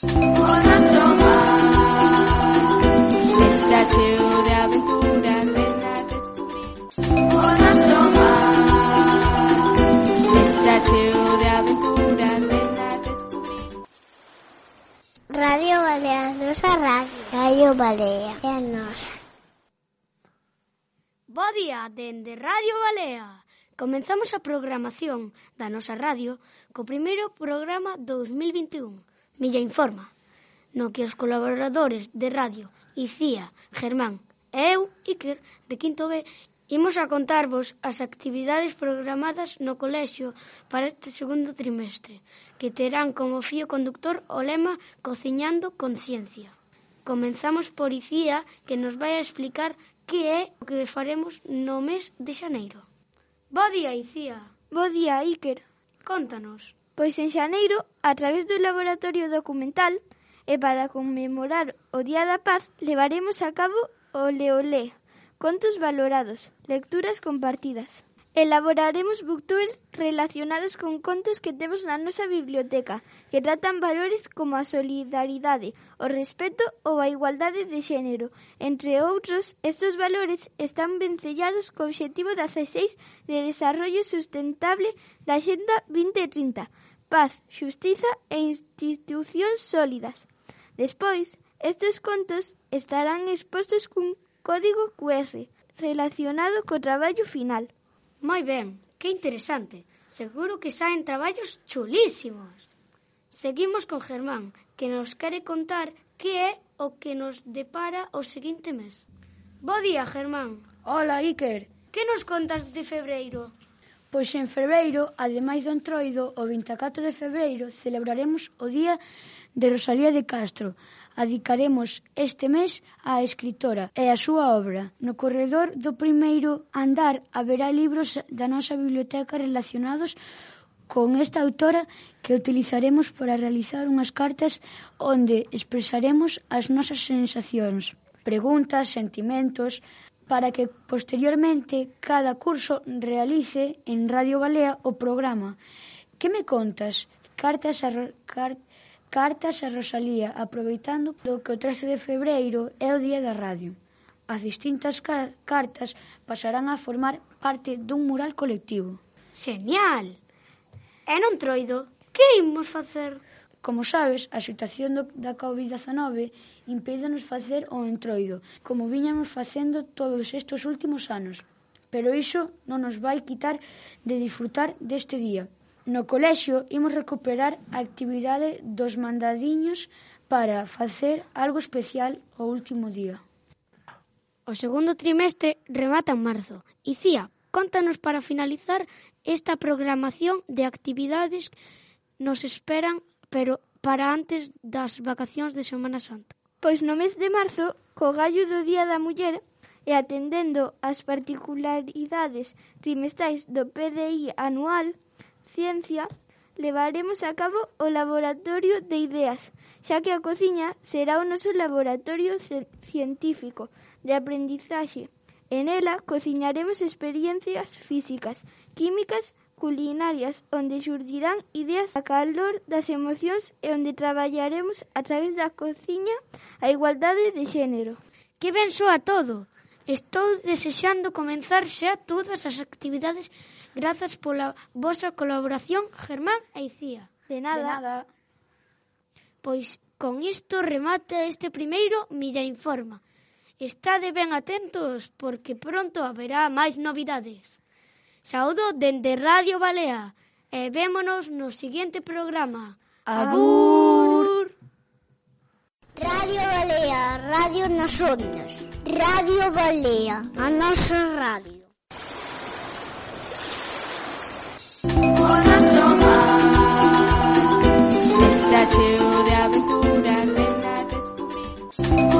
Radio Balea, nosa radio. Radio Balea, é a nosa. Bo día, dende Radio Balea. Comenzamos a programación da nosa radio co primeiro programa 2021. Milla Informa, no que os colaboradores de Radio Icía, Germán e eu, Iker, de Quinto B, imos a contarvos as actividades programadas no colexio para este segundo trimestre, que terán como fío conductor o lema Cociñando Conciencia. Comenzamos por Icía, que nos vai a explicar que é o que faremos no mes de xaneiro. Bo día, Icía. Bo día, Iker. Contanos. Pois en xaneiro, a través do Laboratorio Documental e para conmemorar o Día da Paz, levaremos a cabo o Leolé, contos valorados, lecturas compartidas. Elaboraremos booktubers relacionados con contos que temos na nosa biblioteca, que tratan valores como a solidaridade, o respeto ou a igualdade de xénero. Entre outros, estes valores están vencellados co obxectivo 16 de desarrollo sustentable da Xenda 2030, paz, xustiza e institucións sólidas. Despois, estes contos estarán expostos cun código QR relacionado co traballo final. Moi ben, que interesante. Seguro que saen traballos chulísimos. Seguimos con Germán, que nos quere contar que é o que nos depara o seguinte mes. Bo día, Germán. Hola, Iker. Que nos contas de febreiro? Pois en febreiro, ademais do Entroido, o 24 de febreiro, celebraremos o Día de Rosalía de Castro, adicaremos este mes á escritora e a súa obra. No corredor do primeiro andar haberá libros da nosa biblioteca relacionados con esta autora que utilizaremos para realizar unhas cartas onde expresaremos as nosas sensacións, preguntas, sentimentos, para que posteriormente cada curso realice en Radio Balea o programa. Que me contas? Cartas a, car, Cartas a Rosalía, aproveitando do que o 13 de febreiro é o Día da Radio. As distintas car cartas pasarán a formar parte dun mural colectivo. Genial! E non troido, que imos facer? Como sabes, a situación do, da COVID-19 impídenos facer o entroido, como viñamos facendo todos estes últimos anos. Pero iso non nos vai quitar de disfrutar deste día, No colexio imos recuperar a actividade dos mandadiños para facer algo especial o último día. O segundo trimestre remata en marzo. Icía, contanos para finalizar esta programación de actividades nos esperan pero para antes das vacacións de Semana Santa. Pois no mes de marzo, co gallo do Día da Muller, e atendendo ás particularidades trimestrais do PDI anual, Ciencia levaremos a cabo o Laboratorio de Ideas, xa que a cociña será o noso laboratorio científico de aprendizaxe. En ela cociñaremos experiencias físicas, químicas, culinarias, onde xurdirán ideas a calor das emocións e onde traballaremos a través da cociña a igualdade de xénero. Que ben soa todo! Estou desexando comenzar xa todas as actividades grazas pola vosa colaboración, Germán e Icía. De nada. De nada. Pois con isto remata este primeiro Milla Informa. Estade ben atentos porque pronto haberá máis novidades. Saúdo dende Radio Balea e vémonos no seguinte programa. Agur! Radio Balea, Radio nas. Radio Balea, a nosa radio. Está cheo de aventuras, ven a descubrir.